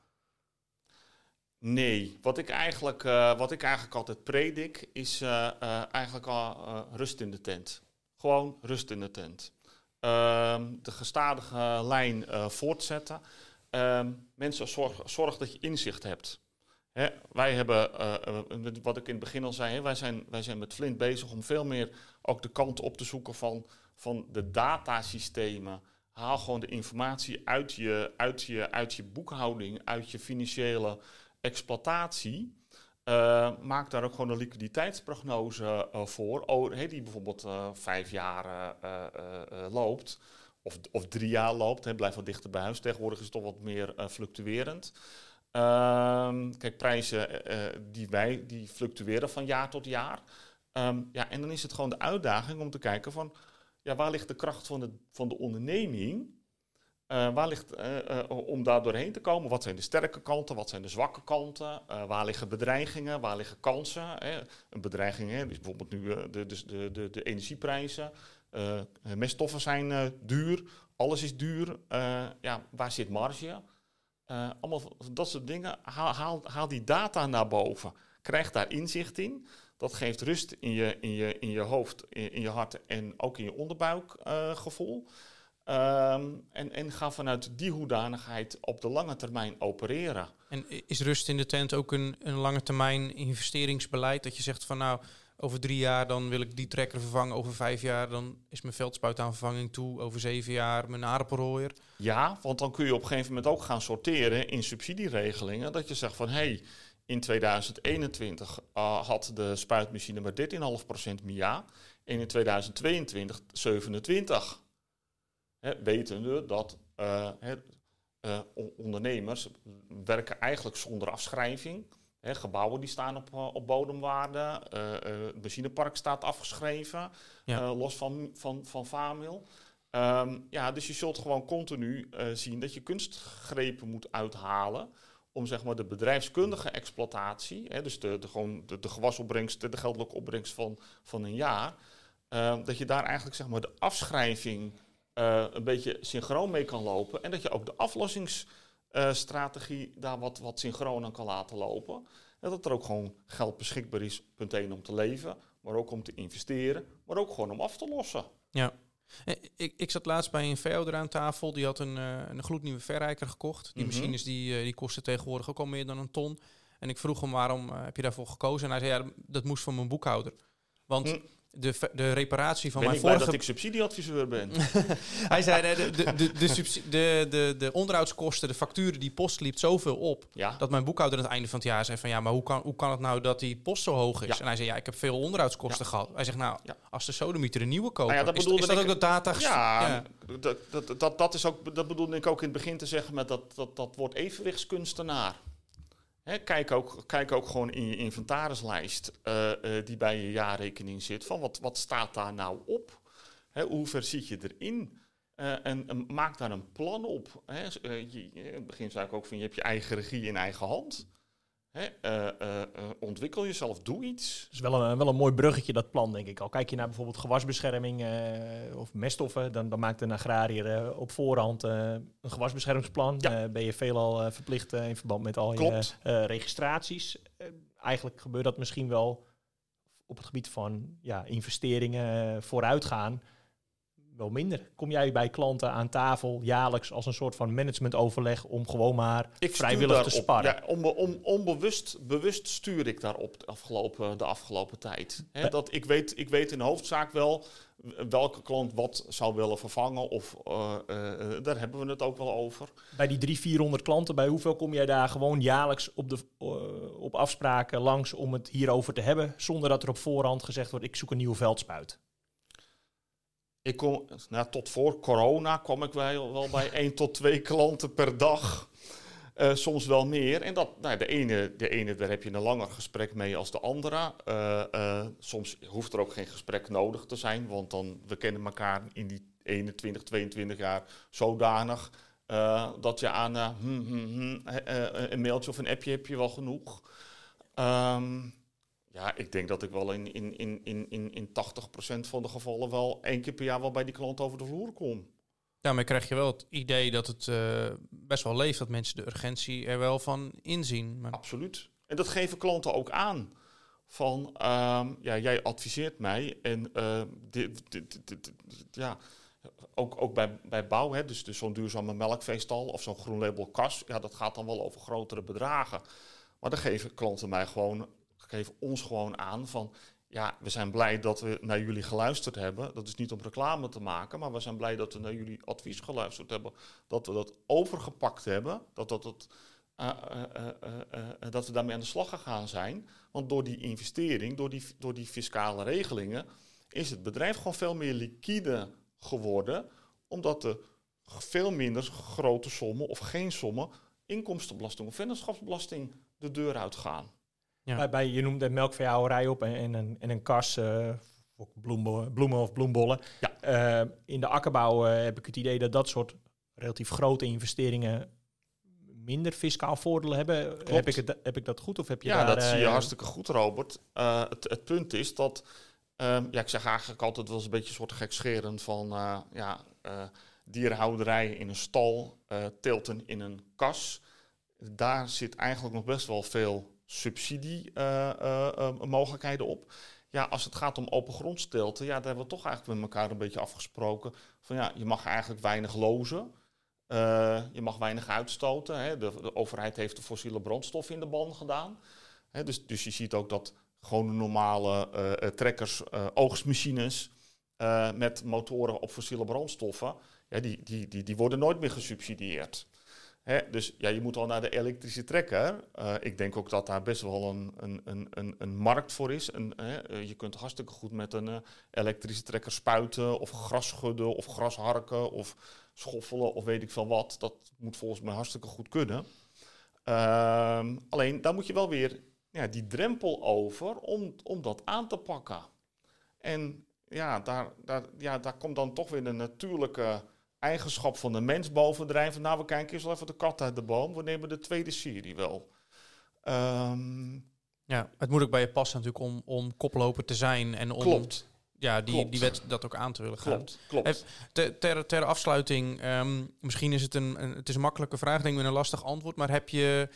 Nee, wat ik eigenlijk, eh, wat ik eigenlijk altijd predik is eh, eh, eigenlijk al eh, rust in de tent. Gewoon rust in de tent. Ehm, de gestadige lijn eh, voortzetten. Ehm, mensen, zorg, zorg dat je inzicht hebt. Wij hebben, eh, eh, wat ik in het begin al zei, wij, zijn, wij zijn met Flint bezig om veel meer ook de kant op te zoeken van, van de datasystemen. Haal gewoon de informatie uit je, uit, je, uit je boekhouding, uit je financiële exploitatie. Eh, maak daar ook gewoon een liquiditeitsprognose voor, oh, die bijvoorbeeld vijf jaar loopt. Of, of drie jaar loopt, hè, blijf wat dichter bij huis. Tegenwoordig is het toch wat meer fluctuerend. Ehm, kijk, prijzen eh, eh, die, wij, die fluctueren van jaar tot jaar. Ehm, ja, en dan is het gewoon de uitdaging om te kijken van... Ja, waar ligt de kracht van de, van de onderneming? Eh, waar ligt, om daar doorheen te komen, wat zijn de sterke kanten, wat zijn de zwakke kanten? Waar liggen bedreigingen, waar liggen kansen? Hè? Een bedreiging hè, is bijvoorbeeld nu de, de, de, de, de energieprijzen. Meststoffen zijn duur, alles is duur. Ja, waar zit marge? Eh, allemaal dat soort dingen. Haal, haal, haal die data naar boven. Krijg daar inzicht in. Dat geeft rust in je, in je, in je hoofd, in, in je hart en ook in je onderbuikgevoel. Ehm, en, en ga vanuit die hoedanigheid op de lange termijn opereren. En is rust in de tent ook een, een lange termijn investeringsbeleid? Dat je zegt van nou, over drie jaar dan wil ik die trekker vervangen. Over vijf jaar dan is mijn veldspuit aan vervanging toe. Over zeven jaar mijn aardappelrooier. Ja, want dan kun je op een gegeven moment ook gaan sorteren in subsidieregelingen. Dat je zegt van hé, hey, in 2021 eh, had de spuitmachine maar 13,5% MIA. En in 2022 27. Hè, wetende dat eh, eh, on- ondernemers werken eigenlijk zonder afschrijving. Hè, gebouwen die staan op, eh, op bodemwaarde. eh, eh, het machinepark staat afgeschreven. Ja. los van, van, van vaarmeel. Ehm, ja, dus je zult gewoon continu zien dat je kunstgrepen moet uithalen om zeg maar de bedrijfskundige exploitatie, hè, dus de, de, gewoon de, de gewasopbrengst, de geldelijke opbrengst van, van een jaar, eh, dat je daar eigenlijk zeg maar de afschrijving een beetje synchroon mee kan lopen en dat je ook de aflossingsstrategie daar wat, wat synchroon aan kan laten lopen. En dat er ook gewoon geld beschikbaar is, punt één om te leven, maar ook om te investeren, maar ook gewoon om af te lossen. Ja. Eh, Ik, ik zat laatst bij een veehouder aan tafel. Die had een, eh, een gloednieuwe verrijker gekocht. Die Mhm. machines die, eh, die kosten tegenwoordig ook al meer dan een ton. En ik vroeg hem waarom eh, heb je daarvoor gekozen? En hij zei ja, dat moest voor mijn boekhouder. Want Hm. De, de reparatie van ben mijn ik vorige... dat ik subsidieadviseur ben. Hij zei de, de, de, de, de, de, de onderhoudskosten, de facturen, die post liep zoveel op. Ja, Dat mijn boekhouder aan het einde van het jaar zei van ja, maar hoe kan, hoe kan het nou dat die post zo hoog is? Ja. En hij zei ja, ik heb veel onderhoudskosten gehad. Hij zegt nou, als de sodemieter een nieuwe kopen, Nou ja, dat is, is dat ik- ook de data Ja, Dat, dat, dat, dat, is ook, dat bedoelde ik ook in het begin te zeggen met dat, dat, dat wordt evenwichtskunstenaar. Kijk, ook, kijk ook gewoon in je inventarislijst eh, eh, die bij je jaarrekening zit. Van wat, wat staat daar nou op? Hè, hoe ver zit je erin? Eh, en, maak daar een plan op. Je, in het begin zei ik ook van je hebt je eigen regie in eigen hand. Hè, eh, eh, eh, ontwikkel jezelf, doe iets. Dat is wel een, wel een mooi bruggetje, dat plan, denk ik. Al kijk je naar bijvoorbeeld gewasbescherming of meststoffen, dan, dan maakt een agrariër op voorhand een gewasbeschermingsplan. Ja. Ben je veelal verplicht in verband met al je Klopt. registraties. Eigenlijk gebeurt dat misschien wel op het gebied van ja, investeringen vooruitgaan wel minder. Kom jij bij klanten aan tafel jaarlijks als een soort van managementoverleg om gewoon maar Ik vrijwillig te sparren? Ja, onbe- on- onbewust bewust stuur ik daarop de afgelopen, de afgelopen tijd. Dat ik, weet, ik weet in hoofdzaak wel welke klant wat zou willen vervangen. Of eh, eh, daar hebben we het ook wel over. Bij die 300, 400 klanten, bij hoeveel kom jij daar gewoon jaarlijks op, de, eh, op afspraken langs om het hierover te hebben, zonder dat er op voorhand gezegd wordt, ik zoek een nieuwe veldspuit? Ik kom, nou, tot voor corona kwam ik wel, bij 1 tot 2 klanten per dag. Eh, soms wel meer. En dat, nou, de, ene, de ene, daar heb je een langer gesprek mee als de andere. Eh, eh, soms hoeft er ook geen gesprek nodig te zijn, want dan, we kennen elkaar in die 21, 22 jaar zodanig dat je aan hmm, hmm, uh, een mailtje of een appje heb je wel genoeg. Um, ja, ik denk dat ik wel in, in, in, in, in, in 80% van de gevallen wel één keer per jaar wel bij die klant over de vloer kom. Daarmee krijg je wel het idee dat het uh, best wel leeft, dat mensen de urgentie er wel van inzien. Maar... Absoluut. En dat geven klanten ook aan. Van, um, ja, jij adviseert mij en uh, dit, dit, dit, ja, ook, ook bij, bij bouw, hè, dus, dus zo'n duurzame melkveestal of zo'n groen label kas, ja, dat gaat dan wel over grotere bedragen. Maar dan geven klanten mij gewoon, geven ons gewoon aan van, ja, we zijn blij dat we naar jullie geluisterd hebben. Dat is niet om reclame te maken, maar we zijn blij dat we naar jullie advies geluisterd hebben. Dat we dat overgepakt hebben, dat, dat, dat, uh, uh, uh, dat we daarmee aan de slag gegaan zijn. Want door die investering, door die, door die fiscale regelingen, is het bedrijf gewoon veel meer liquide geworden, omdat er veel minder grote sommen of geen sommen inkomstenbelasting of vennootschapsbelasting de deur uitgaan. Ja. Bij, bij, je noemde melkveehouderij op en, en, een, en een kas uh, voor bloemen, bloemen of bloembollen. Ja. Uh, in de akkerbouw uh, heb ik het idee dat dat soort relatief grote investeringen minder fiscaal voordelen hebben. Heb ik, het, heb ik dat goed of heb je ja, daar... dat zie je hartstikke goed, Robert. het, het punt is dat Um, ja, ik zeg eigenlijk altijd wel eens een beetje een soort gekscherend van ja, dierenhouderij in een stal, telten in een kas. Daar zit eigenlijk nog best wel veel subsidiemogelijkheden op. Ja, als het gaat om open grondstelten, ja, daar hebben we toch eigenlijk met elkaar een beetje afgesproken. Van ja, je mag eigenlijk weinig lozen. je mag weinig uitstoten. Hè. De, de, overheid heeft de fossiele brandstof in de ban gedaan. Hè, dus, dus je ziet ook dat gewoon normale uh, trekkers, oogstmachines met motoren op fossiele brandstoffen, die, die, die, die worden nooit meer gesubsidieerd. Hè, dus ja, je moet al naar de elektrische trekker. ik denk ook dat daar best wel een, een, een, een markt voor is. Een, je kunt hartstikke goed met een elektrische trekker spuiten of gras schudden of gras harken of schoffelen of weet ik veel wat. Dat moet volgens mij hartstikke goed kunnen. Ehm, alleen, daar moet je wel weer ja, die drempel over om, om dat aan te pakken. En ja daar, daar, ja, daar komt dan toch weer de natuurlijke eigenschap van de mens bovendrijven. Nou, we kijken eens wel even de kat uit de boom. We nemen de tweede serie wel. Um, ja, het moet ook bij je passen natuurlijk om, om koploper te zijn. En om, klopt. Ja, die, klopt. die wet dat ook aan te willen gaan. Klopt, klopt. Ter, ter, ter afsluiting, um, misschien is het een, een, het is een makkelijke vraag, denk ik, met een lastig antwoord. Maar heb je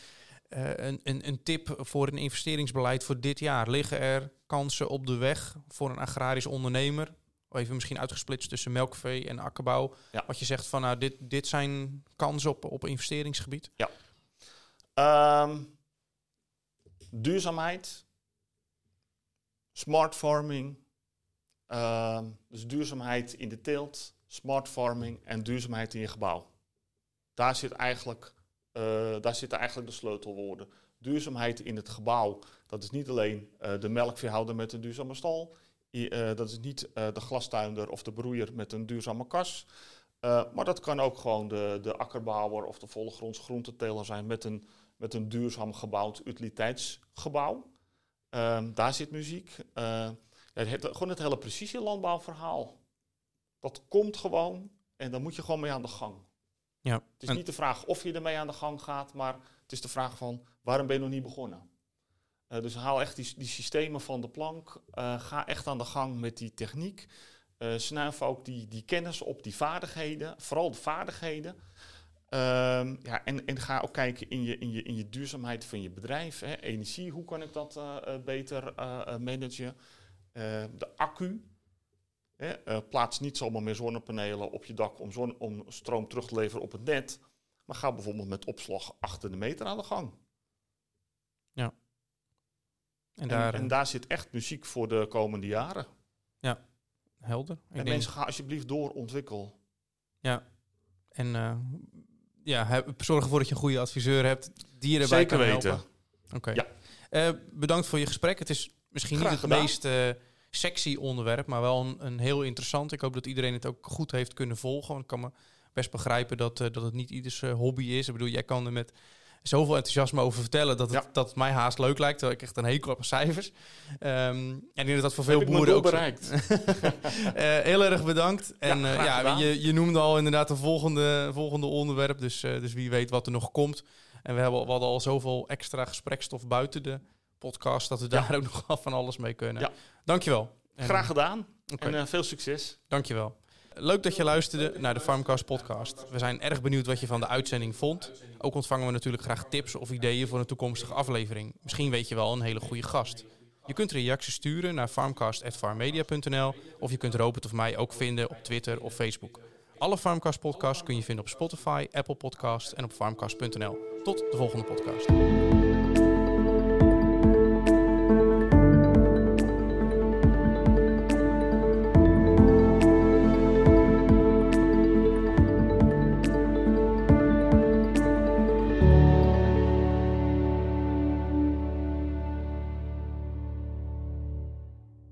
uh, een, een, een, tip voor een investeringsbeleid voor dit jaar? Liggen er kansen op de weg voor een agrarisch ondernemer? Even misschien uitgesplitst tussen melkvee en akkerbouw. Ja. Wat je zegt van nou, dit, dit zijn kansen op, op investeringsgebied? Ja. Um, duurzaamheid, smart farming, uh, dus duurzaamheid in de teelt, smart farming en duurzaamheid in je gebouw. Daar zit eigenlijk uh, daar zitten eigenlijk de sleutelwoorden. Duurzaamheid in het gebouw. Dat is niet alleen uh, de melkveehouder met een duurzame stal. Uh, dat is niet de glastuinder of de broeier met een duurzame kas. maar dat kan ook gewoon de, de akkerbouwer of de volgronds groenteteler zijn met een, met een duurzaam gebouwd utiliteitsgebouw. Ehm, daar zit muziek. Het, gewoon het hele precisielandbouwverhaal. Dat komt gewoon en daar moet je gewoon mee aan de gang. Ja. Het is niet de vraag of je ermee aan de gang gaat, maar het is de vraag van waarom ben je nog niet begonnen? Uh, dus haal echt die, die, systemen van de plank. Uh, ga echt aan de gang met die techniek. Uh, snuif ook die, die kennis op, die vaardigheden. Vooral de vaardigheden. Ehm, ja, en, en ga ook kijken in je, in, je, in je duurzaamheid van je bedrijf. Hè. Energie, hoe kan ik dat beter managen? de accu, uh, plaats niet zomaar meer zonnepanelen op je dak om, zon, om stroom terug te leveren op het net. Maar ga bijvoorbeeld met opslag achter de meter aan de gang. En daar, en, daar zit echt muziek voor de komende jaren. Ja, helder. Ik en mensen, ga alsjeblieft doorontwikkelen. Ja. En uh, ja, zorg ervoor dat je een goede adviseur hebt die erbij Zeker kan weten. helpen. Oké. Ja. Uh, bedankt voor je gesprek. Het is misschien Graag niet het gedaan. meest... Uh, sexy onderwerp, maar wel een, een, heel interessant. Ik hoop dat iedereen het ook goed heeft kunnen volgen. Want ik kan me best begrijpen dat, dat het niet ieders hobby is. Ik bedoel, jij kan er met zoveel enthousiasme over vertellen dat het, Ja. dat het mij haast leuk lijkt. Terwijl ik echt een hekel heb aan cijfers. Ehm, en dat voor veel Heb boeren ook bereikt. Eh, heel erg bedankt. En Ja, eh, ja, je, je noemde al inderdaad een volgende, volgende onderwerp. Dus, eh, dus wie weet wat er nog komt. En we, hebben, we hadden al zoveel extra gesprekstof buiten de podcast... dat we Ja. daar ook nog van alles mee kunnen. Ja. Dankjewel. En, Graag gedaan en veel succes. dankjewel. Leuk dat je luisterde naar de Farmcast podcast. We zijn erg benieuwd wat je van de uitzending vond. Ook ontvangen we natuurlijk graag tips of ideeën voor een toekomstige aflevering. Misschien weet je wel een hele goede gast. Je kunt reacties sturen naar farmcast.farmmedia.nl of je kunt Robert of mij ook vinden op Twitter of Facebook. Alle Farmcast podcasts kun je vinden op Spotify, Apple Podcasts en op farmcast.nl. Tot de volgende podcast.